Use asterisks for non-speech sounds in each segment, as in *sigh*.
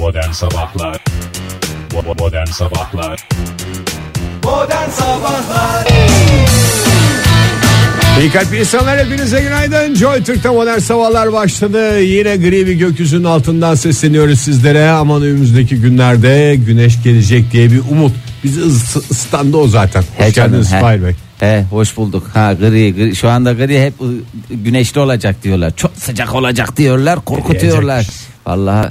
Modern Sabahlar Modern Sabahlar Modern Sabahlar İyi kalp insanlar hepinize günaydın. Joy Türk'te modern sabahlar başladı. Yine gri bir gökyüzünün altından sesleniyoruz sizlere. Aman önümüzdeki günlerde güneş gelecek diye bir umut. Bizi ıs- ısıtandı o zaten. Hoş He canım, geldiniz he. İsmail Bey. He hoş bulduk. Ha gri, gri şu anda gri hep ı, güneşli olacak diyorlar. Çok sıcak olacak diyorlar. Korkutuyorlar. Vallahi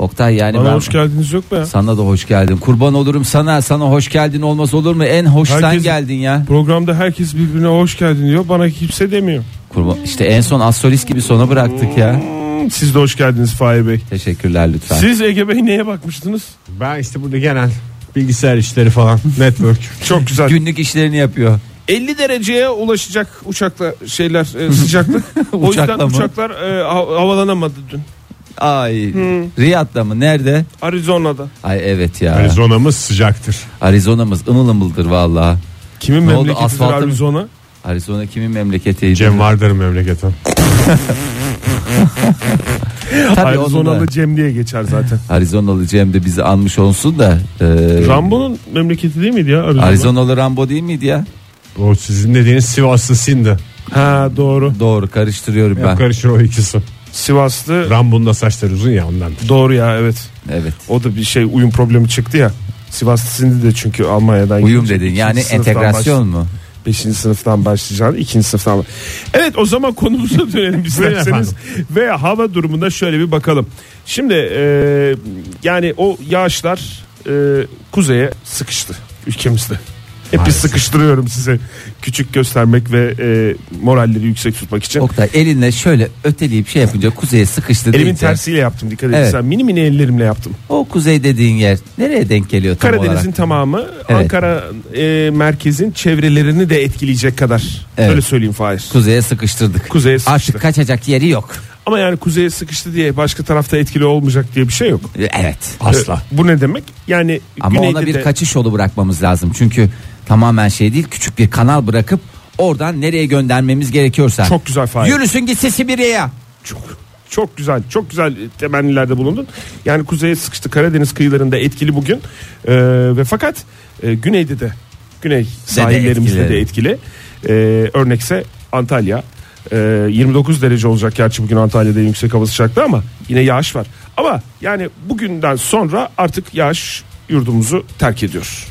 Oktay yani Bana ben hoş geldiniz yok mu ya? sana da hoş geldin. Kurban olurum sana. Sana hoş geldin olmaz olur mu? En hoş sen Herkes- geldin ya. Programda herkes birbirine hoş geldin diyor. Bana kimse demiyor. Kurban işte en son astrolist gibi sona bıraktık ya. Hmm, Siz de hoş geldiniz Fahir Bey. Teşekkürler lütfen. Siz Ege Bey neye bakmıştınız? Ben işte burada genel bilgisayar işleri falan *laughs* network. Çok güzel. Günlük işlerini yapıyor. 50 dereceye ulaşacak uçakla şeyler e, sıcaklık. *laughs* o yüzden uçaklar e, ha- havalanamadı dün. Ay Riyad'da mı? Nerede? Arizona'da. Ay evet ya. Arizona'mız sıcaktır. Arizona'mız ımıl ımıldır vallahi. Kimin Ne oldu, memleketidir asfaltı mı? Arizona? Arizona kimin memleketiydi? Cem vardır memleketim. *laughs* Tabii onun da- Arizonalı Cem diye geçer zaten. Arizonalı Cem de bizi anmış olsun da. e, Rambo'nun memleketi değil miydi ya Arizona? Arizonalı Rambo değil miydi ya? O sizin dediğiniz Sivaslı Sindi. Ha doğru. Doğru karıştırıyorum Hep ben. karışır o ikisi. Sivaslı. Rambo'nun saçları uzun ya ondandır. Doğru ya evet. Evet. O da bir şey uyum problemi çıktı ya. Sivaslı Sindi de çünkü Almanya'dan Uyum gelecek. dedin yani sınıftan entegrasyon mu? 5. sınıftan başlayacağını 2. sınıftan. Evet o zaman konumuza *laughs* dönelim isterseniz ve hava durumuna şöyle bir bakalım. Şimdi e, yani o yağışlar e, kuzeye sıkıştı ülkemizde. Hep bir sıkıştırıyorum size küçük göstermek ve e, moralleri yüksek tutmak için. Oktay elinle şöyle öteleyip şey yapınca kuzeye sıkıştı Elimin deyince, tersiyle yaptım dikkat Evet. edin. Mini mini ellerimle yaptım. O kuzey dediğin yer nereye denk geliyor tam Karadeniz'in olarak? tamamı Evet. Ankara e, merkezin çevrelerini de etkileyecek kadar. Evet. Öyle söyleyeyim Fahir. Kuzeye sıkıştırdık. Kuzeye sıkıştı. Artık kaçacak yeri yok. Ama yani kuzeye sıkıştı diye başka tarafta etkili olmayacak diye bir şey yok. Evet. Asla. E, Bu ne demek? Yani Ama güneyde ona bir de kaçış yolu bırakmamız lazım. Çünkü tamamen şey değil küçük bir kanal bırakıp oradan nereye göndermemiz gerekiyorsa. çok güzel Fahir. Yürüsün gitsin Sibirya'ya. Çok, çok güzel. Çok güzel temennilerde bulundun. Yani kuzeye sıkıştı Karadeniz kıyılarında etkili bugün. Ee, ve fakat e, güneyde de güney sahillerimizde de etkili. Ee, örnekse Antalya. Ee, 29 derece olacak gerçi bugün Antalya'da yüksek hava sıcaklığı ama yine yağış var. Ama yani bugünden sonra artık yağış yurdumuzu terk ediyor.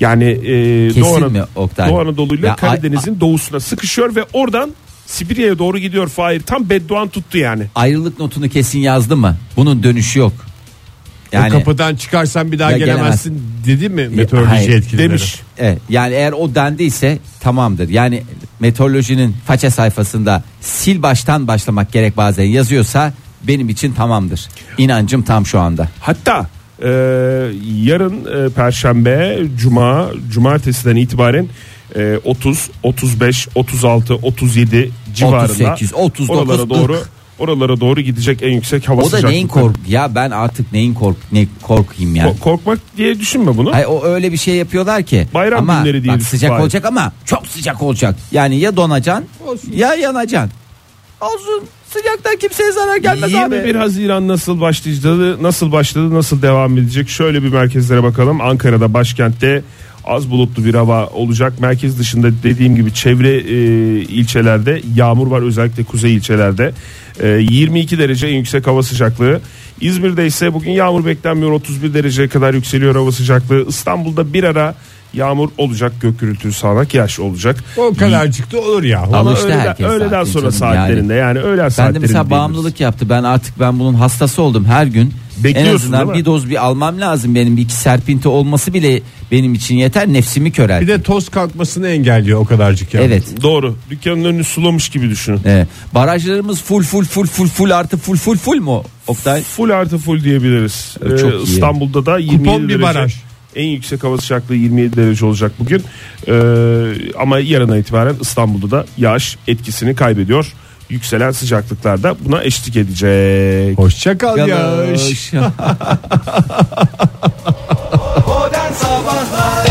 Yani e, Kesin Doğu, Ana- mi Oktay? Doğu Anadolu ile Ya, Karadeniz'in doğusuna sıkışıyor ve oradan Sibirya'ya doğru gidiyor Fahir. Tam bedduan tuttu yani. Ayrılık notunu kesin yazdı mı? Bunun dönüşü yok. o kapıdan çıkarsan bir daha Ya gelemezsin dedi mi meteoroloji hayır, yetkilileri? demiş. Evet, yani eğer o dendiyse tamamdır. Yani meteorolojinin faça sayfasında sil baştan başlamak gerek bazen yazıyorsa benim için tamamdır. İnancım tam şu anda. Hatta e, yarın e, Perşembe, Cuma, Cumartesiden itibaren e, 30, 35, 36, 37 civarında 38, 39, oralara doğru 40. oralara doğru gidecek en yüksek hava O da neyin kork ya ben artık neyin kork ne korkayım yani. Ko- Korkmak diye düşünme bunu. Hayır, o öyle bir şey yapıyorlar ki. Bayram ama günleri diye bak, düşün, sıcak Fahir. olacak ama çok sıcak olacak. Yani ya donacaksın ya yanacaksın. Olsun sıcaktan kimseye zarar gelmez 21 abi. Haziran nasıl başladı, nasıl başladı, nasıl devam edecek? Şöyle bir merkezlere bakalım. Ankara'da başkentte az bulutlu bir hava olacak. Merkez dışında dediğim gibi çevre e, ilçelerde yağmur var özellikle kuzey ilçelerde. E, 22 derece en yüksek hava sıcaklığı. İzmir'de ise bugün yağmur beklenmiyor 31 dereceye kadar yükseliyor hava sıcaklığı. İstanbul'da bir ara yağmur olacak gök gürültülü sağanak yağış olacak. O kadarcık da olur ya. Ama işte öğleden, öğleden sonra canım saatlerinde yani, öğlen Ben de saatlerinde mesela diyebiliriz. bağımlılık yaptı. Ben artık ben bunun hastası oldum her gün. En Bekliyorsun, azından değil mi? bir doz bir almam lazım benim. Bir iki serpinti olması bile benim için yeter. Nefsimi köreltir. Bir de toz kalkmasını engelliyor o kadarcık ya. Evet. Doğru. Dükkanın önünü sulamış gibi düşünün. Evet. Barajlarımız full full full full full artı full full full mu Oktay? Full artı full diyebiliriz. Evet, çok Ee, iyi. İstanbul'da da 27 Kupon bir derece. baraj. En yüksek hava sıcaklığı 27 derece olacak bugün. Ee, ama yarına itibaren İstanbul'da da yağış etkisini kaybediyor. Yükselen sıcaklıklar da buna eşlik edecek. Hoşça kal yaş. Galoş. Modern Sabahlar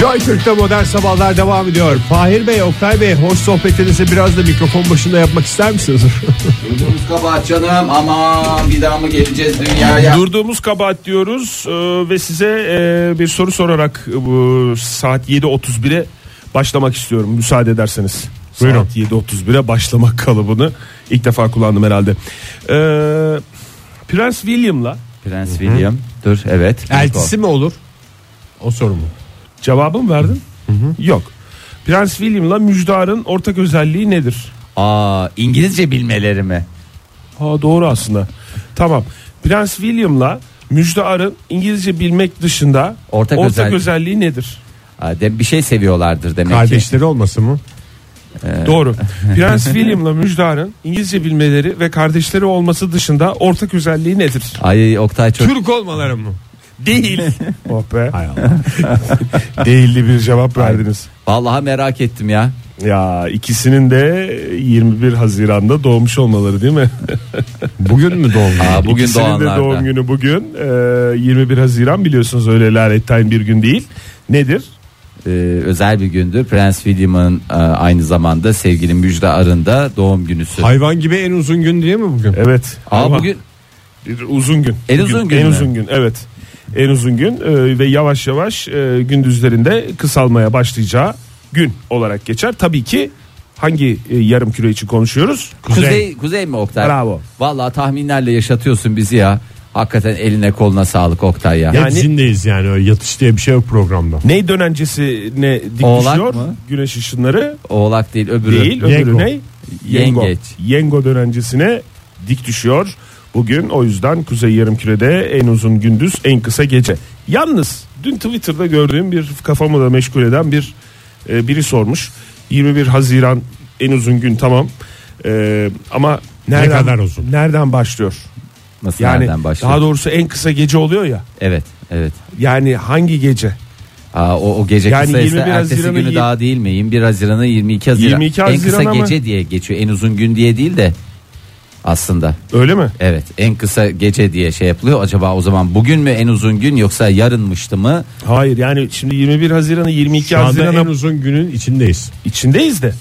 Joy Türk'te modern sabahlar devam ediyor. Fahir Bey, Oktay Bey hoş sohbetinizi biraz da mikrofon başında yapmak ister misiniz? *laughs* Durduğumuz kabahat canım aman bir daha mı geleceğiz dünyaya? Durduğumuz kabahat diyoruz e, ve size e, bir soru sorarak e, bu saat 7.31'e başlamak istiyorum müsaade ederseniz. Buyurun. Saat 7.31'e başlamak kalıbını ilk defa kullandım herhalde. E, Prens William'la Prens William dur evet. Eltisi mi olur? O soru mu? cevabı mı verdin? Yok. Prens William'la Müjdar'ın ortak özelliği nedir? Aa İngilizce bilmeleri mi? Ha doğru aslında. Tamam. Prens William'la Müjdar'ın İngilizce bilmek dışında Ortak ortak, özellik. özelliği nedir? Aa, de, bir şey seviyorlardır demek ki. Kardeşleri olması mı? Doğru. *laughs* Prens William'la Müjdar'ın İngilizce bilmeleri ve kardeşleri olması dışında ortak özelliği nedir? Ay Oktay çok Türk olmaları mı? Değil. *laughs* oh be. Hay Allah. *laughs* Değilli bir cevap verdiniz. vallahi merak ettim ya. Ya ikisinin de 21 Haziran'da doğmuş olmaları değil mi? Bugün mü günü? Aa, bugün İkisinin de doğanlarda. doğum günü bugün. Ee, 21 Haziran biliyorsunuz öyle lanetten bir gün değil. Nedir? Ee, özel bir gündür. Prens William'ın e, aynı zamanda sevgili Müjde Arın da doğum günüsü. Hayvan gibi en uzun gün değil mi bugün? Evet. Aa, Ama bugün bir uzun gün. En Bugün, uzun gün En mü? uzun gün evet. En uzun gün e, ve yavaş yavaş e, gündüzlerinde kısalmaya başlayacağı gün olarak geçer. Tabii ki hangi e, yarım küre için konuşuyoruz? kuzey. kuzey mi Oktay? Bravo. Vallahi tahminlerle yaşatıyorsun bizi ya. Hakikaten eline koluna sağlık Oktay ya. Yani- Hepsindeyiz yani öyle yatış diye bir şey yok programda. Ney dönencesine dik Oğlak düşüyor? mı? Güneş ışınları Oğlak değil öbürü. değil. Öbürü Yengo. ne? Yengo. Yengeç. Yengo dönencesine dik düşüyor. Bugün o yüzden Kuzey Yarımküre'de en uzun gündüz en kısa gece. Yalnız dün Twitter'da gördüğüm bir kafamı da meşgul eden bir e, biri sormuş. 21 Haziran en uzun gün tamam. E, ama nereden, kadar uzun? Nereden başlıyor? Nasıl Yani nereden başlıyor? daha doğrusu en kısa gece oluyor ya. Evet evet. Yani hangi gece? Aa, o, o gece Yani kısaysa 21 ertesi Haziran'ı günü yir- daha değil mi? 21 Haziran'ı 22 Haziran. 22 en kısa Haziran ama- gece diye geçiyor. En uzun gün diye değil de aslında. Öyle mi? Evet en kısa gece diye şey yapılıyor. Acaba o zaman bugün mü en uzun gün yoksa yarınmıştı mı? Hayır yani şimdi 21 Haziran'ı 22 Şu anda Haziran'a en uzun günün içindeyiz. içindeyiz de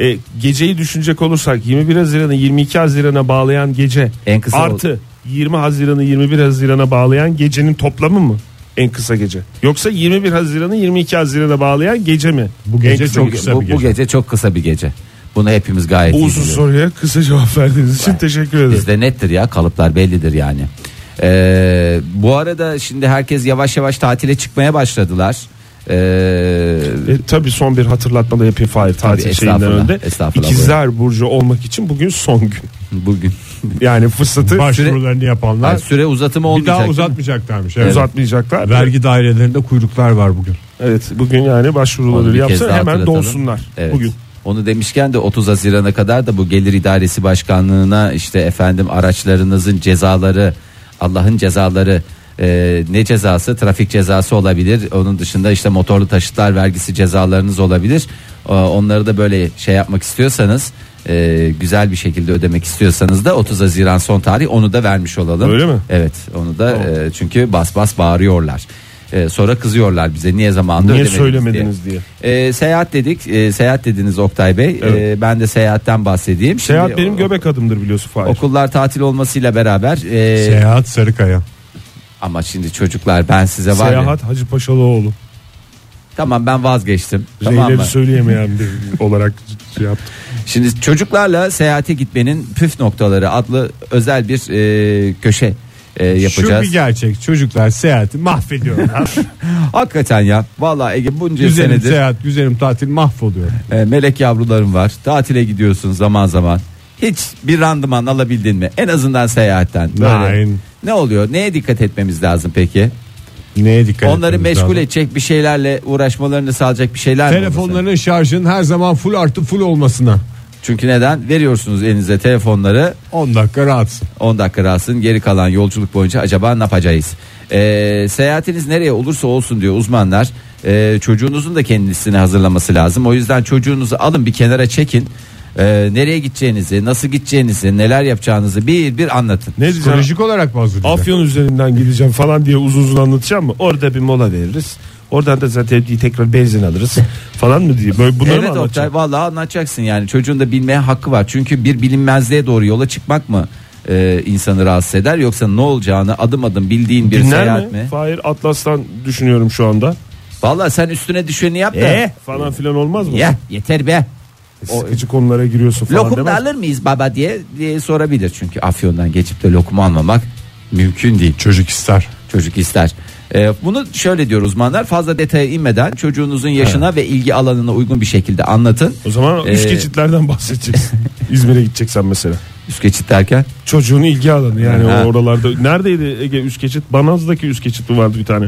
e, geceyi düşünecek olursak 21 Haziran'ı 22 Haziran'a bağlayan gece En kısa artı 20 Haziran'ı 21 Haziran'a bağlayan gecenin toplamı mı en kısa gece? Yoksa 21 Haziran'ı 22 Haziran'a bağlayan gece mi? Bu gece kısa çok gece. kısa bu, bir bu gece. gece çok kısa bir gece. Bunu hepimiz gayet Bu iyi uzun biliyoruz. soruya kısa cevap verdiğiniz için teşekkür ederim. Bizde nettir ya kalıplar bellidir yani. Ee, bu arada şimdi herkes yavaş yavaş tatile çıkmaya başladılar. Ee, E, tabii son bir hatırlatma da yapayım Fahir tatil şeyinden estağfurullah, önde. estağfurullah, İkizler Burcu olmak için bugün son gün. Bugün *laughs* Yani fırsatı Başvurularını yapanlar Yani süre uzatımı bir olmayacak. daha değil mi? uzatmayacaklarmış. Evet. uzatmayacaklar. Vergi dairelerinde kuyruklar var bugün. Evet bugün yani başvuruları bir daha hemen dolsunlar Evet. bugün. Onu demişken de 30 Haziran'a kadar da bu Gelir İdaresi Başkanlığı'na işte efendim araçlarınızın cezaları, Allah'ın cezaları e, ne cezası? Trafik cezası olabilir. Onun dışında işte motorlu taşıtlar vergisi cezalarınız olabilir. E, onları da böyle şey yapmak istiyorsanız e, güzel bir şekilde ödemek istiyorsanız da 30 Haziran son tarih onu da vermiş olalım. Öyle mi? Evet onu da e, çünkü bas bas bağırıyorlar. E, sonra kızıyorlar bize niye zamanında Niye ödemediniz söylemediniz diye. ee, seyahat dedik. Ee, seyahat dediniz Oktay Bey. Evet. Ee, ben de seyahatten bahsedeyim. Seyahat Şimdi benim o- göbek adımdır biliyorsun Fahir. Okullar tatil olmasıyla beraber e, Seyahat Sarıkaya. Ama şimdi çocuklar ben size var ya Seyahat Hacı Paşalıoğlu. tamam ben vazgeçtim tamam mı? söyleyemeyen bir *laughs* olarak şey yaptım. Şimdi çocuklarla seyahate gitmenin püf noktaları adlı özel bir e, köşe e, yapacağız. Şu bir gerçek çocuklar seyahati mahvediyorlar. *laughs* Hakikaten ya vallahi Ege bunca güzelim senedir seyahat güzelim tatil mahvoluyor. e, melek yavrularım var tatile gidiyorsun zaman zaman hiç bir randıman alabildin mi en azından seyahatten böyle. Nein. Ne oluyor neye dikkat etmemiz lazım peki? Neye dikkat Onları etmemiz meşgul lazım? edecek bir şeylerle uğraşmalarını sağlayacak bir şeyler mi olursa? Telefonların şarjın her zaman full artı full olmasına. Çünkü neden? Veriyorsunuz elinize telefonları 10 dakika rahatsın. 10 dakika rahatsın geri kalan yolculuk boyunca acaba ne yapacağız? Ee, seyahatiniz nereye olursa olsun diyor uzmanlar. Ee, çocuğunuzun da kendisini hazırlaması lazım. O yüzden çocuğunuzu alın bir kenara çekin. Ee, nereye gideceğinizi, nasıl gideceğinizi, neler yapacağınızı bir bir anlatın. Ne diyeceğim? Psikolojik olarak mı hazırlayacak? Afyon üzerinden gideceğim falan diye uzun uzun anlatacağım mı? Orada bir mola veririz. Oradan da zaten tekrar benzin alırız *laughs* falan mı diye. Böyle bunları evet mı Oktay anlatacak? vallahi anlatacaksın yani çocuğun da bilmeye hakkı var. Çünkü bir bilinmezliğe doğru yola çıkmak mı e, insanı rahatsız eder yoksa ne olacağını adım adım bildiğin bir Dinler seyahat mi? mi? Fahir Atlas'tan düşünüyorum şu anda. Vallahi sen üstüne düşeni yap da. Eh falan filan olmaz mı? Ya yeter be. Sıkıcı konulara giriyorsun falan Lokum da demez. alır mıyız baba diye, diye sorabilir. Çünkü Afyon'dan geçip de lokum almamak mümkün değil. Çocuk ister. Çocuk ister. Ee, bunu şöyle diyor uzmanlar fazla detaya inmeden çocuğunuzun yaşına ve ilgi alanına uygun bir şekilde anlatın. O zaman üst Ee, geçitlerden bahsedeceksin. *laughs* İzmir'e gideceksen mesela. Üst geçit derken Çocuğun ilgi alanı yani Ha. o oralarda. Neredeydi Ege üst geçit? Banaz'daki üst geçit mi vardı bir tane?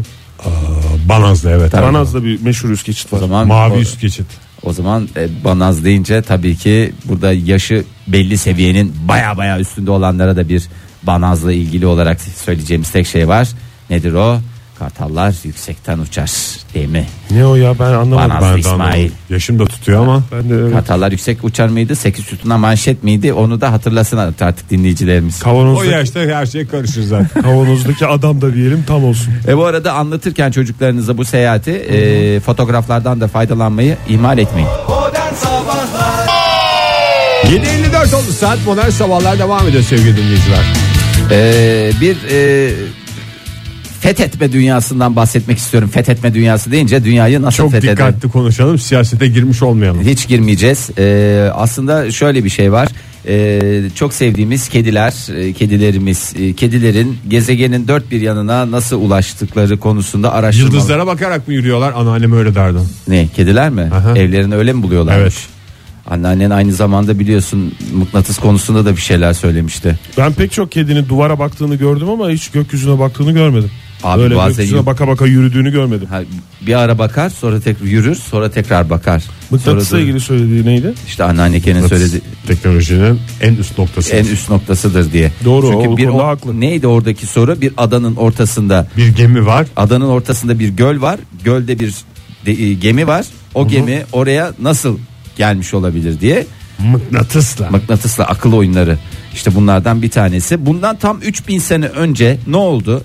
Banaz'da evet. Banaz'da bir meşhur üst geçit o var. zaman Mavi o, üst geçit. O zaman e, banaz deyince tabii ki burada yaşı belli seviyenin baya baya üstünde olanlara da bir banazla ilgili olarak söyleyeceğimiz tek şey var. Nedir o? Kartallar yüksekten uçar değil mi? Ne o ya ben anlamadım. Banaz. Ben, de İsmail. anlamadım. Yaşım da tutuyor ama. ben de evet. Kartallar yüksek uçar mıydı? Sekiz sütuna manşet miydi? Onu da hatırlasın artık dinleyicilerimiz. O Kavanozdaki, yaşta her şey karışır zaten. *laughs* kavanozdaki adam da diyelim tam olsun. E bu arada anlatırken çocuklarınıza bu seyahati e, fotoğraflardan da faydalanmayı ihmal etmeyin. Modern Sabahlar 7.54 oldu saat modern sabahlar devam ediyor sevgili dinleyiciler. E, bir e, fethetme dünyasından bahsetmek istiyorum. Fethetme dünyası deyince dünyayı nasıl Çok fetheder? dikkatli konuşalım siyasete girmiş olmayalım. Hiç girmeyeceğiz. E, aslında şöyle bir şey var. E, çok sevdiğimiz kediler, e, kedilerimiz, e, kedilerin gezegenin dört bir yanına nasıl ulaştıkları konusunda araştırma. Yıldızlara bakarak mı yürüyorlar? Anneannem öyle derdi. Ne kediler mi? Aha. Evlerini öyle mi buluyorlarmış? Evet. Anneannen aynı zamanda biliyorsun mıknatıs konusunda da bir şeyler söylemişti. Ben pek çok kedinin duvara baktığını gördüm ama hiç gökyüzüne baktığını görmedim. Abi Böyle bazen yok. baka baka yürüdüğünü görmedim. Ha, bir ara bakar sonra tekrar yürür sonra tekrar bakar. Mıknatısla Sonra da- ilgili söylediği neydi? işte anneannekenin söyledi Teknolojinin en üst noktası. en üst noktasıdır diye. Doğru, Çünkü o bir konuda o- haklı. neydi oradaki soru? Bir adanın ortasında Bir gemi var. adanın ortasında bir göl var. Gölde bir de- e, gemi var. O gemi oraya nasıl gelmiş olabilir diye Mıknatısla. mıknatısla akıl oyunları işte bunlardan bir tanesi. Bundan tam 3000 sene önce ne oldu?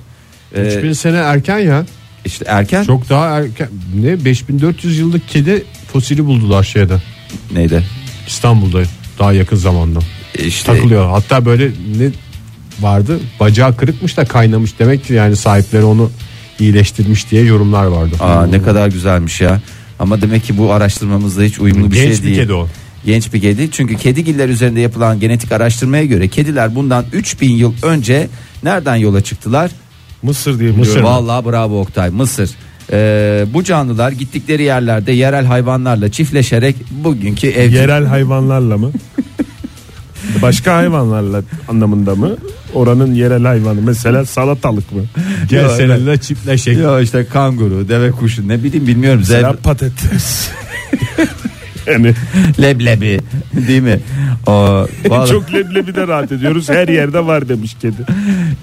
Ee, 3000 sene erken ya. işte erken Çok daha erken. Ne 5400 yıllık kedi fosili buldular şeyde. neydi? İstanbul'da daha yakın zamanda. İşte Takılıyor. Hatta böyle ne vardı? Bacağı kırıkmış da kaynamış demek ki yani sahipleri onu iyileştirmiş diye yorumlar vardı. aa, ne kadar güzelmiş ya. Ama demek ki bu araştırmamızda hiç uyumlu bir Genç şey bir değil. kedi o. Genç bir kedi. Çünkü kedigiller üzerinde yapılan genetik araştırmaya göre kediler bundan 3000 yıl önce nereden yola çıktılar? Mısır diye Mısır biliyorum. mı? Vallahi bravo Oktay Mısır. Ee, bu canlılar gittikleri yerlerde yerel hayvanlarla çiftleşerek bugünkü evcil Yerel hayvanlarla mı? *laughs* Başka hayvanlarla anlamında mı? Oranın yerel hayvanı mesela salatalık mı? Gel seninle çiftleşek. Ya işte kanguru, deve kuşu ne bileyim bilmiyorum. Mesela Zebra, patates. *laughs* yani leblebi değil mi? O, vallahi- çok leblebi de rahat ediyoruz. Her yerde var demiş kedi.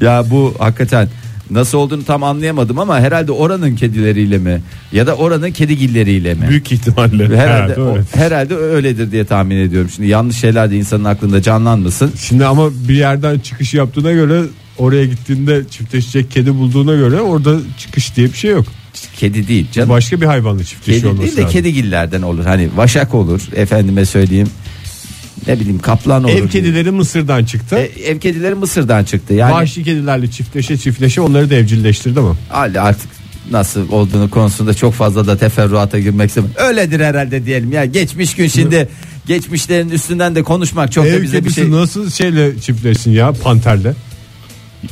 Ya bu hakikaten nasıl olduğunu tam anlayamadım ama herhalde oranın kedileriyle mi ya da oranın kedigilleriyle mi? Büyük ihtimalle. Herhalde Ha, doğru. o- herhalde öyledir diye tahmin ediyorum. Şimdi yanlış şeyler de insanın aklında canlanmasın. Şimdi ama bir yerden çıkış yaptığına göre oraya gittiğinde çiftleşecek kedi bulduğuna göre orada çıkış diye bir şey yok. Kedi değil canım. Başka bir hayvanla çiftleşiyor Kedi değil de lazım. kedigillerden olur. Hani vaşak olur efendime söyleyeyim. Ne bileyim kaplan olur. Ev kedileri Mısır'dan çıktı. E, ev kedileri Mısır'dan çıktı. Yani Vahşi kedilerle çiftleşe çiftleşe onları da evcilleştirdi mi? hali artık nasıl olduğunu konusunda çok fazla da teferruata girmek istemiyorum. Öyledir herhalde diyelim ya. Geçmiş gün şimdi geçmişlerin üstünden de konuşmak çok da Ev bize bir kedisi şey. nasıl şeyle çiftleşsin ya panterle?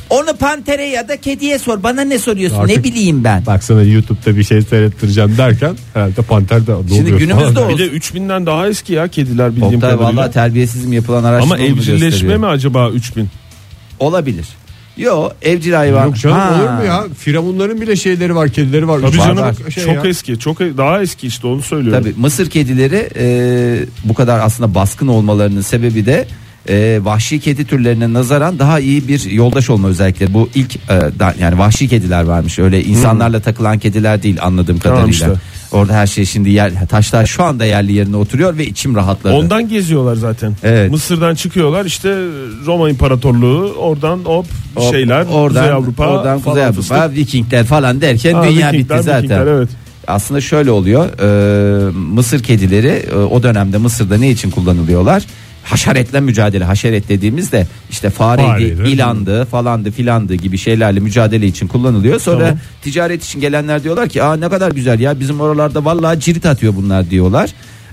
Onu pantere ya da kediye sor. Bana ne soruyorsun? Artık- Ne bileyim ben. Bak sana YouTube'da bir şey seyrettireceğim derken herhalde panter de Şimdi doğuyor günümüzde falan. o- Bir de 3000'den daha eski ya kediler bildiğim Oktay kadarıyla. vallahi terbiyesizim yapılan araştırma Ama evcilleşme gösteriyor. mi acaba 3000? Olabilir. Yo evcil hayvan. Yok canım Ha. olur mu ya? Firavunların bile şeyleri var, kedileri var. Tabii canım var. Şey çok ya. eski. Çok e- daha eski işte onu söylüyorum. Tabii Mısır kedileri e, bu kadar aslında baskın olmalarının sebebi de e, vahşi kedi türlerine nazaran daha iyi bir yoldaş olma özellikleri. Bu ilk e, da- yani vahşi kediler varmış. Öyle insanlarla takılan kediler değil anladığım Tamam kadarıyla. işte. Orada her şey şimdi yer taşlar şu anda yerli yerine oturuyor ve içim rahatladı. Ondan geziyorlar zaten. Evet. Mısır'dan çıkıyorlar işte Roma İmparatorluğu oradan hop O- şeyler oradan, Kuzey Avrupa oradan Kuzey Avrupa fıstık. Vikingler falan derken Ha, dünya Vikingler, bitti zaten. Vikingler, evet. aslında şöyle oluyor. e, Mısır kedileri e, o dönemde Mısır'da ne için kullanılıyorlar? Haşeretle mücadele. Haşeret dediğimizde işte fareydi, Fareydi. ilandı, falandı, filandı gibi şeylerle mücadele için kullanılıyor. Sonra Tamam. ticaret için gelenler diyorlar ki, "Aa ne kadar güzel ya bizim oralarda vallahi cirit atıyor bunlar." diyorlar.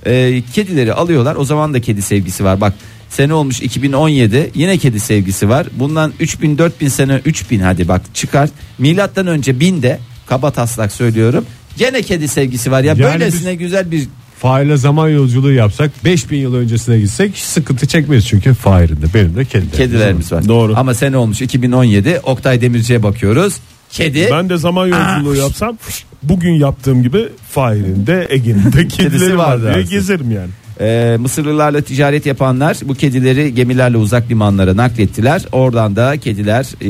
E, kedileri alıyorlar. O zaman da kedi sevgisi var. Bak sene olmuş 2017 yine kedi sevgisi var. Bundan 3000 4000 sene 3000 hadi bak çıkar. Milattan önce 1000'de kaba taslak söylüyorum. Gene kedi sevgisi var ya Yani böylesine güzel bir Fahir'le zaman yolculuğu yapsak 5000 yıl öncesine gitsek hiç sıkıntı çekmeyiz çünkü Fahir'in de benim de kedilerim. kedilerimiz var. Doğru. Ama sene olmuş 2017 Oktay Demirci'ye bakıyoruz. Kedi Ben de zaman yolculuğu yapsam bugün yaptığım gibi Fahir'in de Ege'nin de kedileri var vardı diye aslında. gezerim yani. Ee, Mısırlılarla ticaret yapanlar bu kedileri gemilerle uzak limanlara naklettiler. Oradan da kediler e,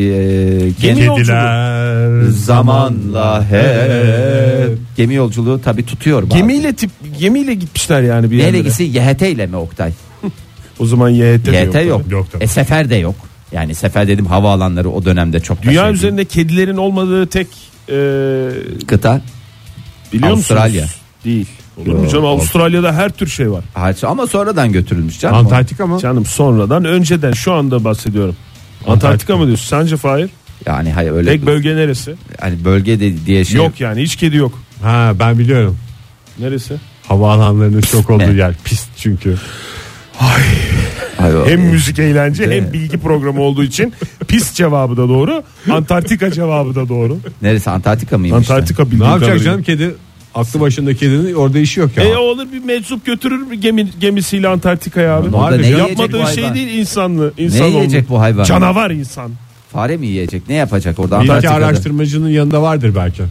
Gemi kedi- Kediler zamanla hep gemi yolculuğu tabi tutuyor. bazen. Gemiyle tip gemiyle gitmişler yani bir yerlere. gitsin YHT ile mi Oktay? *laughs* O zaman YHT de YHT yok. yok. Yok tabii. E sefer de yok. Yani sefer dedim havaalanları o dönemde çok Dünya üzerinde kedilerin olmadığı tek e, kıta biliyor Avustralya. musunuz? Değil. Olur mu canım Avustralya'da her tür şey var. Harç ama sonradan götürülmüş canım. Antarktika mı? Canım sonradan önceden şu anda bahsediyorum. Antarktika mı diyorsun? Sence Fahir? Yani hayır öyle Tek bölge neresi? hani bölge de, diye şey Yok yani hiç kedi yok. Ha ben biliyorum. Neresi? Havaalanlarının çok olduğu yer pist çünkü. Hayır, o- Hem müzik eğlence hem bilgi programı olduğu için pis cevabı da doğru. Antarktika cevabı da doğru. Neresi Antarktika mıymış? Antarktika Ne yapacak kadarıyla. canım kedi? Aklı başında kedinin orada işi yok ya. E olur bir meczup götürür bir gemi, gemisiyle Antarktika'ya abi. Orada ne yiyecek bu Yapmadığı şey hayvan? değil insanlı. Ne insan yiyecek bu hayvan? Canavar insan. Fare mi yiyecek? Ne yapacak orada Bir iki Antarktika'da? araştırmacının yanında vardır belki.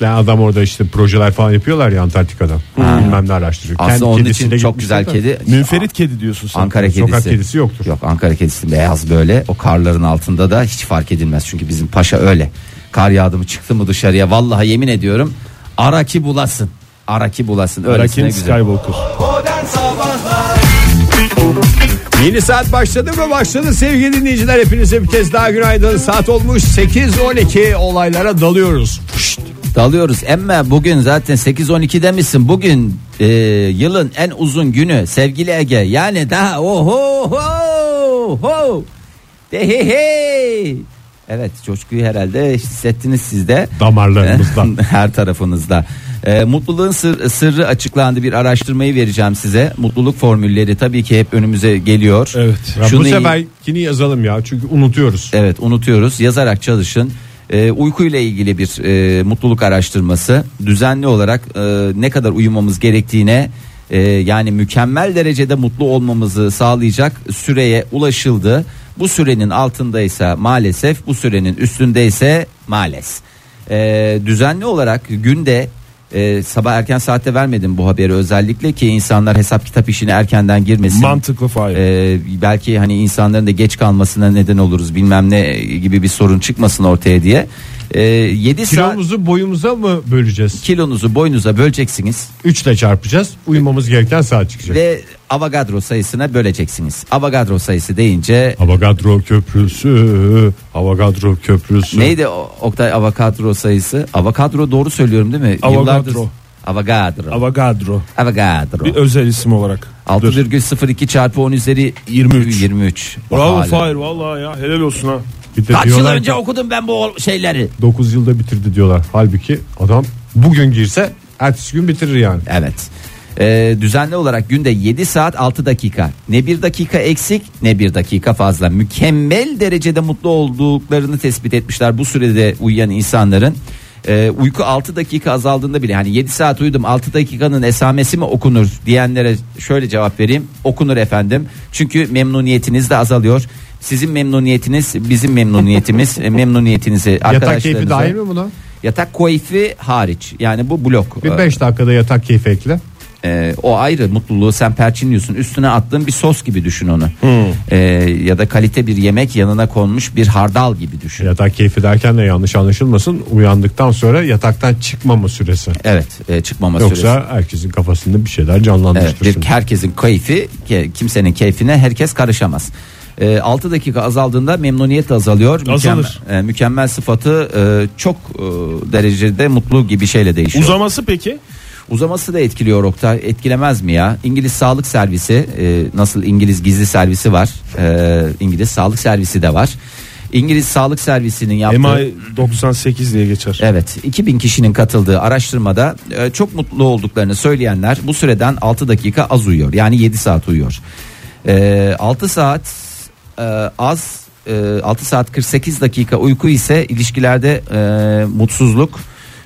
Yani adam orada işte projeler falan yapıyorlar ya Antarktika'da. Bilmem ne araştırıyor. Aslında Kendi onun için kedisiyle çok güzel gitmişler de. kedi. Münferit kedi diyorsun sen. Ankara kedisi. Sokak kedisi yoktur. Yok Ankara kedisi beyaz böyle o karların altında da hiç fark edilmez. Çünkü bizim paşa öyle. Kar yağdı mı çıktı mı dışarıya vallahi yemin ediyorum araki bulasın. Araki bulasın. Öylesine Arakin güzel. Skywalker. Yeni saat başladı mı? Başladı sevgili dinleyiciler. Hepinize bir kez daha günaydın. Saat olmuş 8.12 olaylara dalıyoruz. Pişt. Dalıyoruz emme bugün zaten 8-12'de misin? Bugün e, yılın en uzun günü sevgili Ege. Yani daha oho ho ho de he he. Evet coşkuyu herhalde hissettiniz siz de. *laughs* Her tarafınızda. E, mutluluğun sır- sırrı açıklandı bir araştırmayı vereceğim size. Mutluluk formülleri tabii ki hep önümüze geliyor. Evet. Ya bu Şunu iyi- seferkini yazalım ya çünkü unutuyoruz. Evet unutuyoruz yazarak çalışın. Ee, uykuyla ilgili bir e, mutluluk araştırması düzenli olarak e, ne kadar uyumamız gerektiğine e, yani mükemmel derecede mutlu olmamızı sağlayacak süreye ulaşıldı. Bu sürenin altındaysa maalesef bu sürenin üstündeyse maalesef. E, düzenli olarak günde e, sabah erken saatte vermedim bu haberi özellikle ki insanlar hesap kitap işine erkenden girmesin. Mantıklı Fahir. Ee, belki hani insanların da geç kalmasına neden oluruz bilmem ne gibi bir sorun çıkmasın ortaya diye. Ee, 7 saat Kilomuzu boyumuza mı böleceğiz? kilonuzu boynunuza böleceksiniz 3 ile çarpacağız. Uyumamız gereken saat çıkacak. ve Avogadro sayısına böleceksiniz. Avogadro sayısı deyince Avogadro köprüsü, Avogadro köprüsü. neydi o- Oktay Avogadro sayısı? Avogadro doğru söylüyorum değil mi? Avogadro. Yıllardır- Avogadro. Avogadro. Avogadro. Bir özel isim olarak. Dur. 6,02 çarpı 10 üzeri 23. 23. Bravo Hala. Fahir vallahi ya helal olsun ha. Bir de Kaç yıl diyorlar önce ki okudum ben bu şeyleri? 9 yılda bitirdi diyorlar. Halbuki adam bugün girse ertesi gün bitirir yani. Evet. Ee, düzenli olarak günde 7 saat 6 dakika. Ne bir dakika eksik ne bir dakika fazla. Mükemmel derecede mutlu olduklarını tespit etmişler bu sürede uyuyan insanların. Ee, uyku 6 dakika azaldığında bile hani 7 saat uyudum 6 dakikanın esamesi mi okunur diyenlere şöyle cevap vereyim. Okunur efendim. Çünkü memnuniyetiniz de azalıyor. Sizin memnuniyetiniz bizim memnuniyetimiz *laughs* e, memnuniyetinizi Yatak keyfi arkadaşlarınıza- dahil mi buna? Yatak keyfi hariç yani bu blok. Bir Ee, 5 dakikada yatak keyfi ekle. ee, o ayrı mutluluğu sen perçinliyorsun üstüne attığın bir sos gibi düşün onu Ee, ya da kalite bir yemek yanına konmuş bir hardal gibi düşün Yatak keyfi derken de yanlış anlaşılmasın. Uyandıktan sonra yataktan çıkmama süresi. evet e, çıkmama Yoksa süresi herkesin kafasında bir şeyler evet, bir şimdi. herkesin keyfi ke- kimsenin keyfine herkes karışamaz E, 6 dakika azaldığında memnuniyet azalıyor. Azalır. Mükemmel, e, mükemmel sıfatı e, çok e, derecede mutlu gibi şeyle değişiyor. Uzaması peki? Uzaması da etkiliyor Oktay. Etkilemez mi ya? İngiliz sağlık servisi e, nasıl İngiliz gizli servisi var. E, İngiliz sağlık servisi de var. İngiliz sağlık servisinin yaptığı MI 98 diye geçer. Evet 2000 kişinin katıldığı araştırmada e, çok mutlu olduklarını söyleyenler bu süreden 6 dakika az uyuyor. Yani 7 saat uyuyor. E, 6 saat e, az e, 6 saat 48 dakika uyku ise ilişkilerde e, mutsuzluk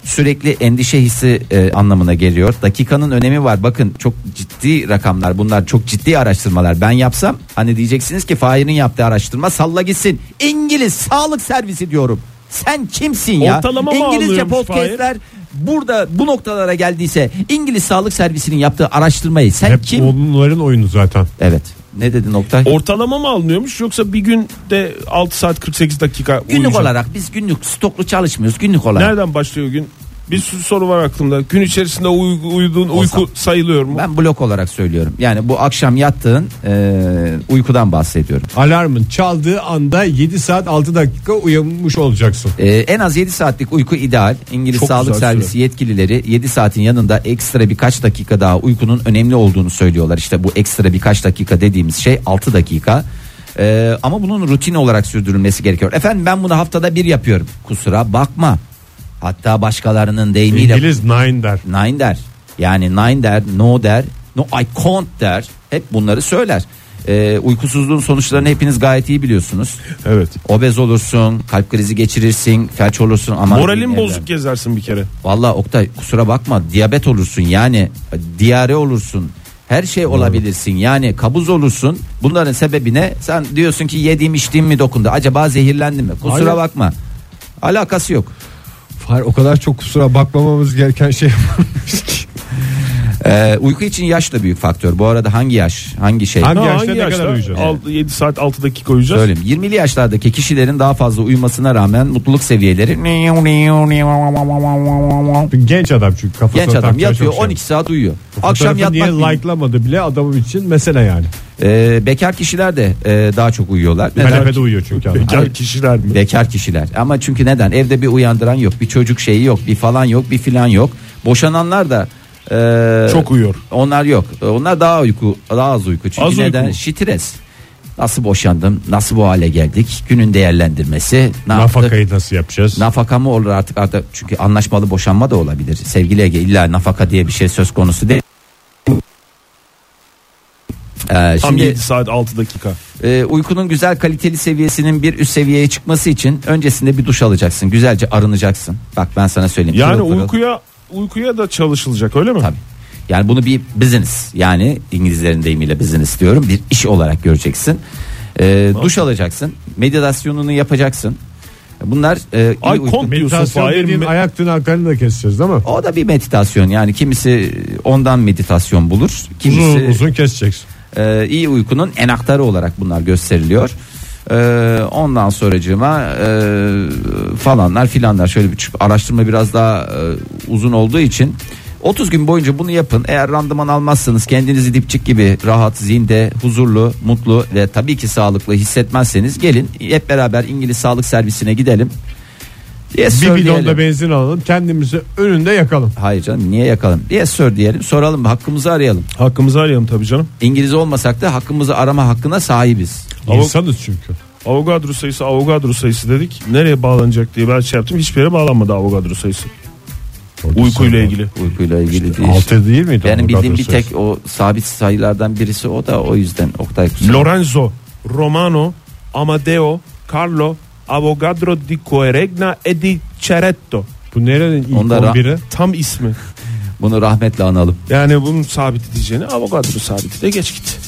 sürekli endişe hissi e, anlamına geliyor. Dakikanın önemi var. Bakın çok ciddi rakamlar bunlar çok ciddi araştırmalar. Ben yapsam hani diyeceksiniz ki Fahir'in yaptığı araştırma salla gitsin. İngiliz sağlık servisi diyorum. Sen kimsin ya? Ortalama İngilizce podcastler burada bu noktalara geldiyse İngiliz sağlık servisinin yaptığı araştırmayı sen Hep kim? onların oyunu zaten. Evet. Ne dedin Oktay? Ortalama mı alınıyormuş yoksa bir günde 6 saat 48 dakika günlük uyuyacak? olarak biz günlük stoklu çalışmıyoruz günlük olarak. Nereden başlıyor gün? Bir soru var aklımda. Gün içerisinde uy- uyuduğun uyku sayılıyor mu? Ben blok olarak söylüyorum. Yani bu akşam yattığın e, uykudan bahsediyorum. Alarmın çaldığı anda 7 saat 6 dakika uyanmış olacaksın. E, en az 7 saatlik uyku ideal. İngiliz Çok Sağlık güzel Servisi yetkilileri 7 saatin yanında ekstra birkaç dakika daha uykunun önemli olduğunu söylüyorlar. İşte bu ekstra birkaç dakika dediğimiz şey 6 dakika. E, ama bunun rutin olarak sürdürülmesi gerekiyor. Efendim ben bunu haftada bir yapıyorum. Kusura bakma. Hatta başkalarının deyimiyle İngiliz nine der. nine der. Yani nine der, no der, no I can't der. Hep bunları söyler. Ee, uykusuzluğun sonuçlarını hepiniz gayet iyi biliyorsunuz. Evet. Obez olursun, kalp krizi geçirirsin, felç olursun ama Moralin bozuk gezersin bir kere. Valla Oktay kusura bakma diyabet olursun yani diyare olursun. Her şey olabilirsin yani kabuz olursun. Bunların sebebi ne? Sen diyorsun ki yediğim içtiğim mi dokundu? Acaba zehirlendim mi? Kusura Hayır. bakma. Alakası yok. Fahir o kadar çok kusura bakmamamız gereken şey *laughs* varmış ki. Ee, uyku için yaş da büyük faktör. Bu arada hangi yaş? Hangi şey? Hangi yaşta ne kadar uyuyacağız? 7 saat 6 dakika uyuyacağız. Söyleyeyim. 20'li yaşlardaki kişilerin daha fazla uyumasına rağmen mutluluk seviyeleri Genç adam çünkü kafasına genç adam yatıyor çok şey. 12 saat uyuyor. Bu Akşam yatmak niye like'lamadı bile adamım için mesele yani. Ee, bekar kişiler de e, daha çok uyuyorlar. Neden? Kanepede uyuyor çünkü adam. Bekar kişiler mi? Bekar kişiler. Ama çünkü neden? Evde bir uyandıran yok, bir çocuk şeyi yok, bir falan yok, bir filan yok. Boşananlar da e, Çok uyuyor. Onlar yok. Onlar daha uyku, daha az uyku. Çünkü Az uyku neden? mu? Stres. Nasıl boşandım? Nasıl bu hale geldik? Günün değerlendirmesi. Ne yaptık? Nafakayı nasıl yapacağız? Nafaka mı olur artık artık çünkü anlaşmalı boşanma da olabilir. Sevgili Ege illa nafaka diye bir şey söz konusu değil. Ee, Tam şimdi 7 saat 6 dakika. e, uykunun güzel kaliteli seviyesinin bir üst seviyeye çıkması için öncesinde bir duş alacaksın. Güzelce arınacaksın. Bak ben sana söyleyeyim. Yani Pırıl pırıl. uykuya uykuya da çalışılacak öyle mi? Tabii. Yani bunu bir business yani İngilizlerin deyimiyle business diyorum bir iş olarak göreceksin. Ee, duş alacaksın, meditasyonunu yapacaksın. Bunlar e, Ay diyorsun Meditasyon Fahir. dediğin Me- ayak tırnaklarını da keseceğiz değil mi? O da bir meditasyon yani kimisi ondan meditasyon bulur. Kimisi Uzun uzun keseceksin. e, iyi uykunun enaktarı olarak bunlar gösteriliyor. E, ondan sonracığıma e, falanlar filanlar şöyle bir araştırma biraz daha e, uzun olduğu için 30 gün boyunca bunu yapın. Eğer randıman almazsanız kendinizi dipçik gibi rahat, zinde, huzurlu, mutlu ve tabii ki sağlıklı hissetmezseniz gelin hep beraber İngiliz Sağlık Servisine gidelim. Yes, Bir bidon da benzin alalım kendimizi önünde yakalım. Hayır canım niye yakalım? Yes sir diyelim soralım hakkımızı arayalım. Hakkımızı arayalım tabii canım. İngiliz olmasak da hakkımızı arama hakkına sahibiz. İnsanız çünkü. Avogadro sayısı Avogadro sayısı dedik. Nereye bağlanacak diye ben şey yaptım. Hiçbir yere bağlanmadı Avogadro sayısı. Uykuyla ilgili. Uykuyla ilgili değil. Altı değil miydi? Benim bildiğim bir sayısı? tek o sabit sayılardan birisi o da o yüzden Oktay kusura- Lorenzo, Romano, Amadeo, Carlo, Avogadro di Coeregna e di Ceretto. Bu nerenin ilk Onda ra- 11'i? Tam ismi. *laughs* Bunu rahmetle analım. Yani bunun sabit edeceğini Avogadro sabiti de geç git.